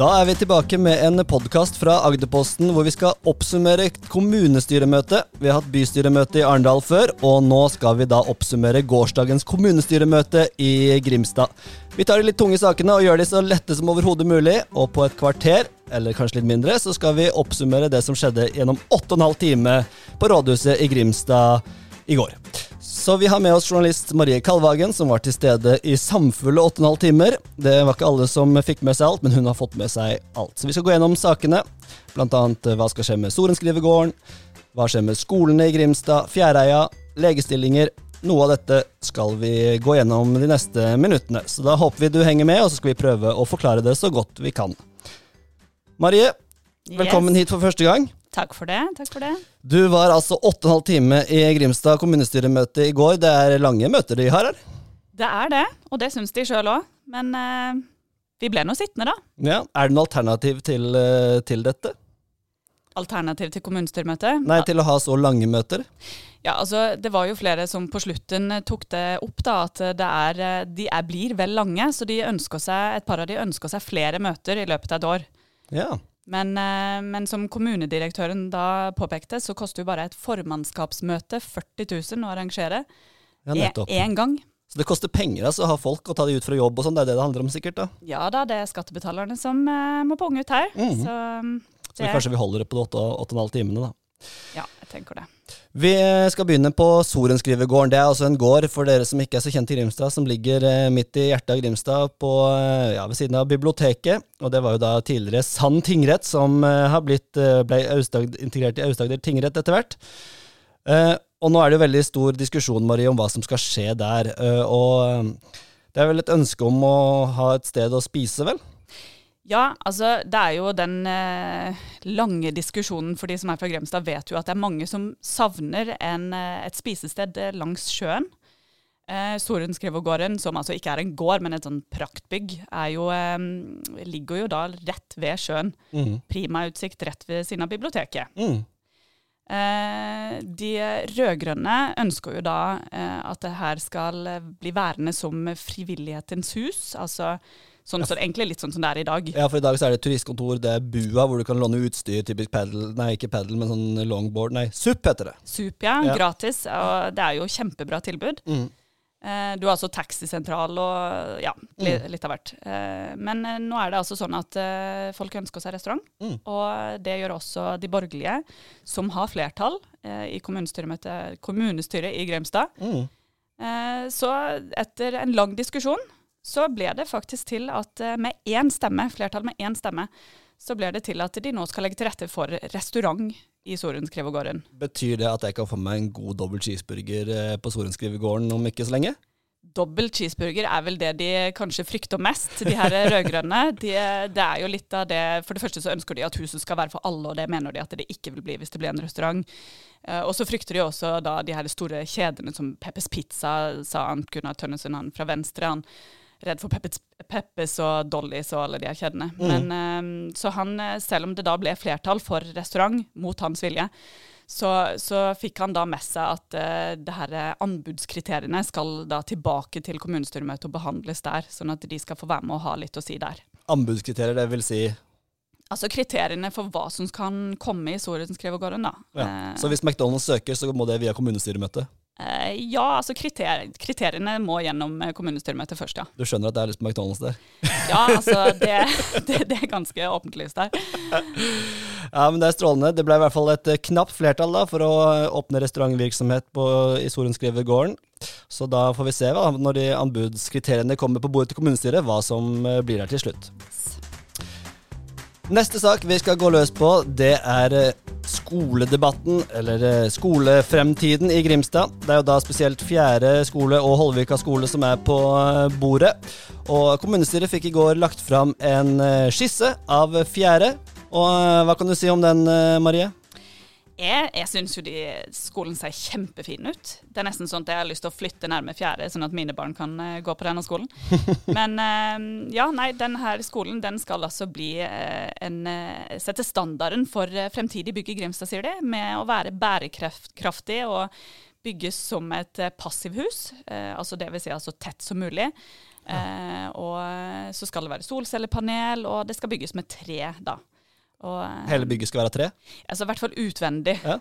Da er vi tilbake med en podkast fra Agderposten hvor vi skal oppsummere kommunestyremøtet. Vi har hatt bystyremøte i Arendal før, og nå skal vi da oppsummere gårsdagens kommunestyremøte i Grimstad. Vi tar de litt tunge sakene og gjør de så lette som overhodet mulig, og på et kvarter, eller kanskje litt mindre, så skal vi oppsummere det som skjedde gjennom åtte og en halv time på rådhuset i Grimstad i går. Så vi har med oss journalist Marie Kalvagen, som var til stede i samfulle åtte og en halv timer. Det var ikke alle som fikk med seg alt, men hun har fått med seg alt. Så vi skal gå gjennom sakene. Annet eh, hva skal skje med Sorenskrivegården, hva skjer med skolene i Grimstad, Fjæreia, legestillinger. Noe av dette skal vi gå gjennom de neste minuttene. Så da håper vi du henger med, og så skal vi prøve å forklare det så godt vi kan. Marie, velkommen Yes. hit for første gang. Takk for det. takk for det. Du var altså åtte og en halv time i Grimstad kommunestyremøte i går. Det er lange møter de har her. Det er det, og det syns de sjøl òg. Men eh, vi ble nå sittende, da. Ja. Er det noe alternativ til, eh, til dette? Alternativ til kommunestyremøte? Nei, til å ha så lange møter? Ja, altså, Det var jo flere som på slutten eh, tok det opp, da, at det er, eh, de er, blir vel lange. Så de seg, et par av de ønsker seg flere møter i løpet av et år. Ja. Men, eh, men som kommunedirektøren da påpekte, så koster jo bare et formannskapsmøte 40 000 å arrangere. ja. Én gang. Så det koster penger altså, å ha folk og ta de ut fra jobb og sånn. Det er det det handler om, sikkert. da. Ja da, det er skattebetalerne som uh, må punge ut her. Mhm. Så, mm, Så vi kanskje vi holder det på de åtte og en halv timene, da. Ja, jeg tenker det. Vi skal begynne på Sorenskrivegården. Det er altså en gård for dere som ikke er så kjent i Grimstad, som ligger eh, midt i hjertet av Grimstad, på, eh, ja, ved siden av biblioteket. Og det var jo da tidligere Sand tingrett, som eh, har blitt, eh, ble Aust-Agder- integrert i Aust-Agder tingrett etter hvert. Eh, og nå er det jo veldig stor diskusjon Marie, om hva som skal skje der. eh, og eh, det er vel et ønske om å ha et sted å spise, vel? Ja, altså det er jo den eh, lange diskusjonen for de som er fra Grimstad, vet jo at det er mange som savner en, eh, et spisested eh, langs sjøen. Eh, Sorenskrivegården, som altså ikke er en gård, men et sånn praktbygg, er jo, eh, ligger jo da rett ved sjøen. Mm. Prima utsikt rett ved siden av biblioteket. Mm. Eh, de rød-grønne ønsker jo da eh, at det her skal bli værende som frivillighetens hus. Altså sånn er egentlig litt sånn som det er i dag. Ja, for i dag så er det turistkontor, det er bua hvor du kan låne utstyr, typisk paddle, nei ikke paddle, men sånn longboard, nei, SUP heter det. Sup, ja, Ja. gratis. Og det er jo kjempebra tilbud. Mm. Eh, du har altså taxisentral og ja, Mm. litt av hvert. Eh, men eh, nå er det altså sånn at folk ønsker seg restaurant. Mm. Og det gjør også de borgerlige, som har flertall i kommunestyret, kommunestyret i Grimstad. Mm. Så etter en lang diskusjon så ble det faktisk til at eh, med én stemme, flertall med én stemme, så ble det til at de nå skal legge til rette for restaurant i Sorenskrivegården. Betyr det at jeg kan få meg en god dobbel cheeseburger eh, på Sorenskrivegården om ikke så lenge? Dobbel cheeseburger er vel det de kanskje frykter mest, de her rød-grønne. De, det er jo litt av det For det første så ønsker de at huset skal være for alle, og det mener de at det ikke vil bli hvis det blir en restaurant. Eh, og så frykter de også da de her store kjedene som Peppers Pizza, sa han Gunnar Tønnesen, han fra Venstre. han Redd for Peppes, Peppes og Dollys og alle de her kjedene. Men, eh, så han, eh, selv om det da ble flertall for restaurant mot hans vilje, så, så fikk han da med seg at uh, det her eh, anbudskriteriene skal da tilbake til kommunestyremøtet og behandles der, sånn at de skal få være med og ha litt å si der. Anbudskriterier, det vil si Altså kriteriene for hva som kan komme i Sorenskrivegården, da. ja. Så hvis McDonald's søker, så må det via kommunestyremøtet? Eh, ja, altså kriter kriteriene må gjennom eh, kommunestyremøtet først, ja. Du skjønner at det er lyst på McDonald's der? Ja, altså det, det, det er ganske åpenlyst der. Ja, men det er strålende. Det ble i hvert fall et eh, knapt flertall da, for å åpne restaurantvirksomhet på, i Sorenskrivergården. Så da får vi se, hva, når de anbudskriteriene kommer på bordet til kommunestyret, hva som blir der til slutt. Neste sak vi skal gå løs på, det er eh, skoledebatten, eller eh, skolefremtiden i Grimstad. Det er jo da spesielt fjerde skole og Holvika skole som er på eh, bordet. Og kommunestyret fikk i går lagt fram en skisse av fjerde. Og hva kan du si om den, Marie? Jeg, jeg syns jo de, skolen ser kjempefin ut. Det er nesten sånn at jeg har lyst til å flytte nærme fjerde, sånn at mine barn kan eh, gå på denne skolen. Men eh, ja, nei, denne skolen den skal altså bli eh, en Sette standarden for fremtidig bygg i Grimstad, sier de. Med å være bærekraftig og bygges som et passivhus. Eh, altså det vil si altså tett som mulig. Eh, og så skal det være solcellepanel, og det skal bygges med tre, da. Og, eh, Hele bygget skal være tre? Altså i hvert fall utvendig. Ja.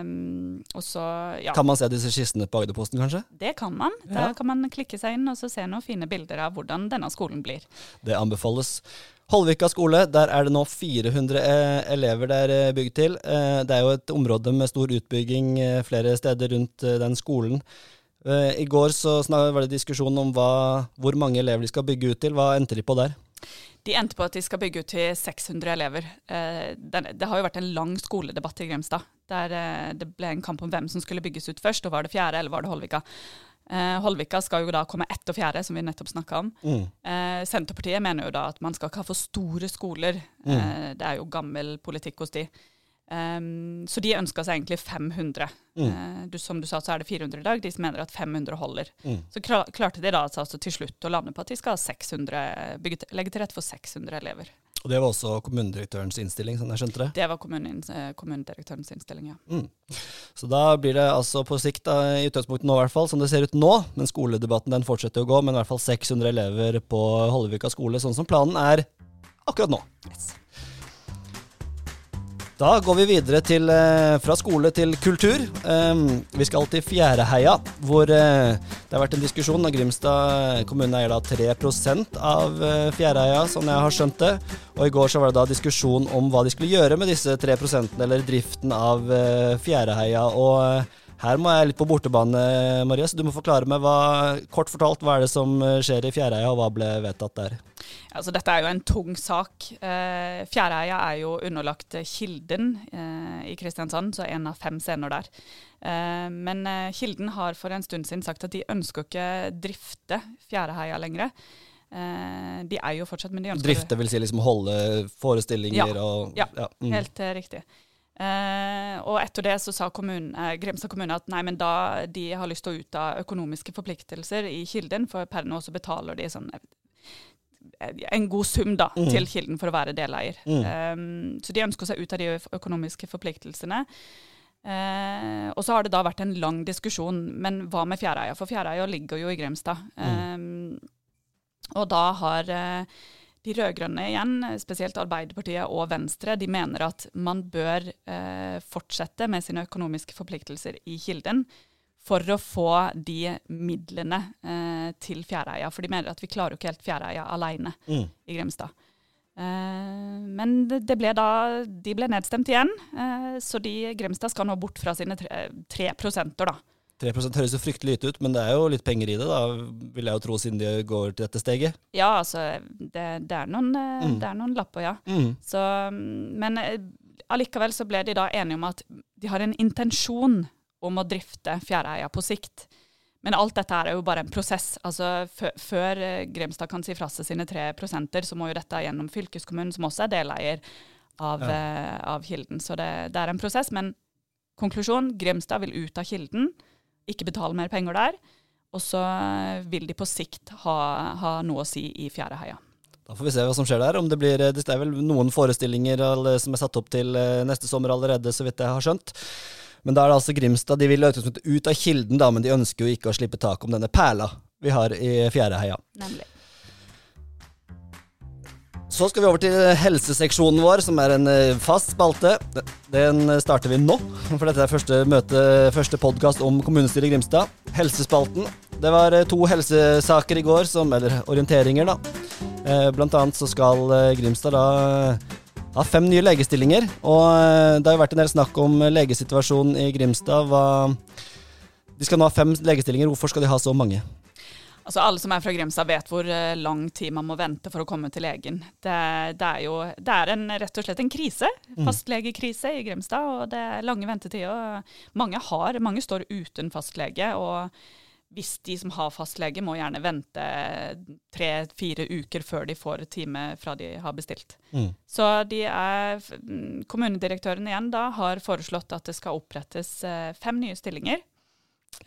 Um, så, ja. Kan man se disse skissene på Agderposten, kanskje? Det kan man. Da Ja. kan man klikke seg inn og så se noen fine bilder av hvordan denne skolen blir. Det anbefales. Holvika skole, der er det nå 400 eh, elever der er bygd til. Eh, det er jo et område med stor utbygging eh, flere steder rundt eh, den skolen. Eh, I går så var det diskusjon om hva, hvor mange elever de skal bygge ut til. Hva endte de på der? De endte på at de skal bygge ut til 600 elever. Eh, det har jo vært en lang skoledebatt i Grimstad. Der eh, det ble en kamp om hvem som skulle bygges ut først. og Var det fjerde, eller var det Holvika? Eh, Holvika skal jo da komme etter fjerde, som vi nettopp snakka om. Mm. Senterpartiet mener jo da at man skal ikke ha for store skoler. Mm. det er jo gammel politikk hos de. Um, så de ønska seg egentlig 500. Eh, du, som du sa, så er det 400 i dag. De som mener at 500 holder. Mm. Så klarte de da altså til slutt å lande på at de skal ha 600, bygge, legge til rette for 600 elever. Og det var også kommunedirektørens innstilling, sånn jeg skjønte det. Det var kommunen, eh, kommunedirektørens innstilling, ja. Mm. Så da blir det altså på sikt, da, i utgangspunktet nå i hvert fall, som det ser ut nå, men skoledebatten den fortsetter å gå, men i hvert fall 600 elever på Hollevika skole, sånn som planen er akkurat nå. Yes. Da går vi videre til, eh, fra skole til kultur. Um, vi skal til Fjæreheia, hvor eh, det har vært en diskusjon. og Grimstad kommune eier da 3% av eh, Fjæreheia, sånn jeg har skjønt det. Og i går så var det da diskusjon om hva de skulle gjøre med disse 3% eller driften av eh, Fjæreheia. Og her må jeg litt på bortebane, Maria, så du må forklare meg hva, kort fortalt hva er det som eh, skjer i Fjæreia, og hva ble vedtatt der? Altså, dette er jo en tung sak. Fjæreia Fjæreheia er jo underlagt eh, Kilden eh, i Kristiansand, så en av fem scener der. Eh, men eh, Kilden har for en stund siden sagt at de ønsker ikke drifte Fjæreheia lenger. Eh, de er jo fortsatt, men de ønsker Drifte vil si liksom holde forestillinger Ja. og Ja, mm. Helt eh, riktig. Eh, og etter det så sa kommunen, eh, Grimstad kommune at nei, men da de har lyst til å ut av økonomiske forpliktelser i Kilden, for per nå så betaler de sånn eh, en god sum da, Mm. til Kilden for å være deleier. Mm. Eh, så de ønsker seg ut av de økonomiske forpliktelsene. Eh, og så har det da vært en lang diskusjon, men hva med Fjæreia? For Fjæreia ligger jo i Grimstad. Mm. Eh, og da har de rød-grønne igjen, spesielt Arbeiderpartiet og Venstre, de mener at man bør eh, fortsette med sine økonomiske forpliktelser i Kilden for å få de midlene eh, til Fjæreia. For de mener at vi klarer jo ikke helt Fjæreia alene Mm. i Grimstad. Eh, men ble da, de ble nedstemt igjen, eh, så de Grimstad skal nå bort fra sine tre, tre prosenter, da. 3 høres jo fryktelig lite ut, men det er jo litt penger i det, da, vil jeg jo tro, siden de går til dette steget. Ja, altså, det, det, er, noen, eh, Mm. det er noen lapper, ja. Mm. Så, men eh, allikevel så ble de da enige om at de har en intensjon om å drifte Fjæreheia på sikt. Men alt dette er jo bare en prosess. Altså, før, eh, Grimstad kan si fra seg sine 3 prosenter, så må jo dette gjennom fylkeskommunen, som også er deleier av, Ja. av Kilden. Så det, det er en prosess. Men konklusjon, Grimstad vil ut av Kilden, ikke betale mer penger der. Og så eh, vil de på sikt ha, ha noe å si i Fjæreheia. Da får vi se hva som skjer der. Om det blir Det er vel noen forestillinger som er satt opp til eh, neste sommer allerede, så vidt jeg har skjønt. Men da er det altså Grimstad. De vil i utgangspunktet ut av kilden, da, men de ønsker jo ikke å slippe tak om denne perla vi har i Fjæreheia. Nemlig. Så skal vi over til helseseksjonen vår, som er en eh, fast spalte. Den starter vi nå, for dette er første møte, første podkast om kommunestyret i Grimstad. Helsespalten. Det var eh, to helsesaker i går, som, eller orienteringer, da. Eh, Blant annet så skal eh, Grimstad da ha fem nye legestillinger. Og eh, det har jo vært en del snakk om legesituasjonen i Grimstad. Hva de skal nå ha fem legestillinger. Hvorfor skal de ha så mange? Altså Alle som er fra Grimstad vet hvor eh, lang tid man må vente for å komme til legen. Det, det er jo det er en, rett og slett en krise. Fastlegekrise i Grimstad. og Det er lange ventetider. Mange, har, mange står uten fastlege. og hvis de som har fastlege, må gjerne vente tre-fire uker før de får time fra de har bestilt. Mm. Så de er, mm, kommunedirektøren igjen da har foreslått at det skal opprettes eh, fem nye stillinger.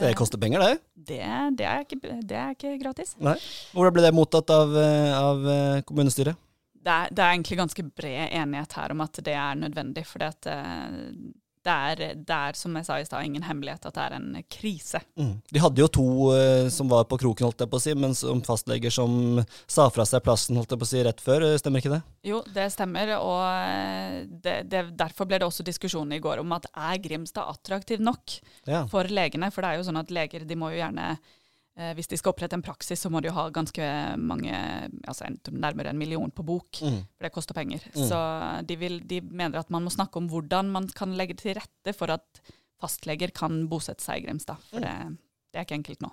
Det koster penger, det. Det, det, er, ikke, det er ikke gratis. Nei. Hvordan ble det mottatt av, eh, av eh, kommunestyret? Det er, det er egentlig ganske bred enighet her om at det er nødvendig. For det er, det er, som jeg sa i stad, ingen hemmelighet at det er en krise. Mm. De hadde jo to uh, som var på kroken, holdt jeg på å si, men som fastleger som sa fra seg plassen holdt jeg på å si, rett før. Stemmer ikke det? Jo, det stemmer. Og det, det, derfor ble det også diskusjon i går om at er Grimstad attraktiv nok ja. for legene? For det er jo sånn at leger de må jo gjerne Eh, hvis de skal opprette en praksis, så må de jo ha ganske mange, altså nærmere en million på bok. Mm. For det koster penger. Mm. Så de, vil, de, mener at man må snakke om hvordan man kan legge til rette for at fastleger kan bosette seg i Grimstad. For mm. det, det er ikke enkelt nå.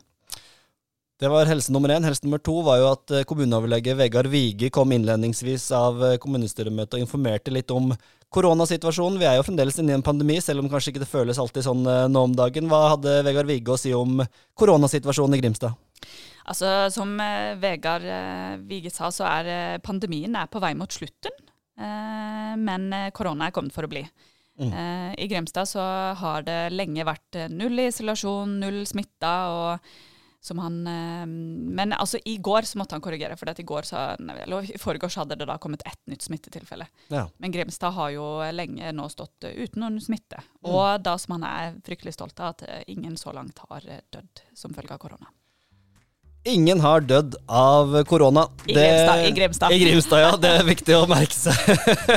Det var helse nummer én. Helse nummer to var jo at eh, kommuneoverlege Vegard Vige kom innledningsvis av eh, kommunestyremøtet og informerte litt om koronasituasjonen. Vi er jo fremdeles inne i en pandemi, selv om kanskje ikke det føles alltid sånn eh, nå om dagen. Hva hadde Vegard Vige å si om koronasituasjonen i Grimstad? Altså, Som Vegard Vige sa, så er pandemien er på vei mot slutten. Men korona er kommet for å bli. Mm. I Grimstad så har det lenge vært null isolasjon, null smitta. og som han eh, Men altså, i går så måtte han korrigere, for i går så, eller i forgårs hadde det da kommet ett nytt smittetilfelle. Ja. Men Grimstad har jo lenge nå stått uten noen smitte. Mm. Og da som han er fryktelig stolt av, at eh, ingen så langt har eh, dødd som følge av korona. Ingen har dødd av korona. I I Grimstad. I Grimstad, ja. Det er viktig å merke seg.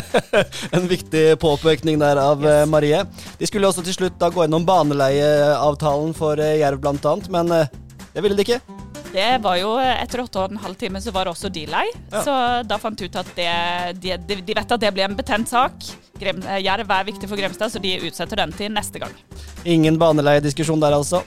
en viktig påpekning der av yes. Marie. De skulle også til slutt da gå gjennom baneleieavtalen for Jerv bl.a., men det ville de ikke. Det var jo Etter åtte og en halv time så var det også de lei. Ja. Så da fant ut at det, de, de, vet at det blir en betent sak. Grem, Jerv er viktig for Gremstad, så de utsetter den til neste gang. Ingen baneleiediskusjon der, altså.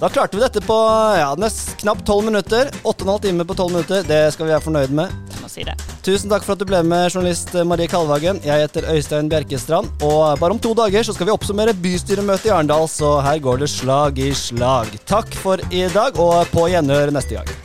Da klarte vi dette på ja, nest, knapt tolv minutter. Åtte og en halv time på tolv minutter. Det skal vi være fornøyd med. Jeg må si det. Tusen takk for at du ble med, journalist Marie Kalvhagen. Jeg heter Øystein Bjerkestrand, og bare om to dager så skal vi oppsummere bystyremøtet i Arendal, så her går det slag i slag. Takk for i dag, og på gjenhør neste gang.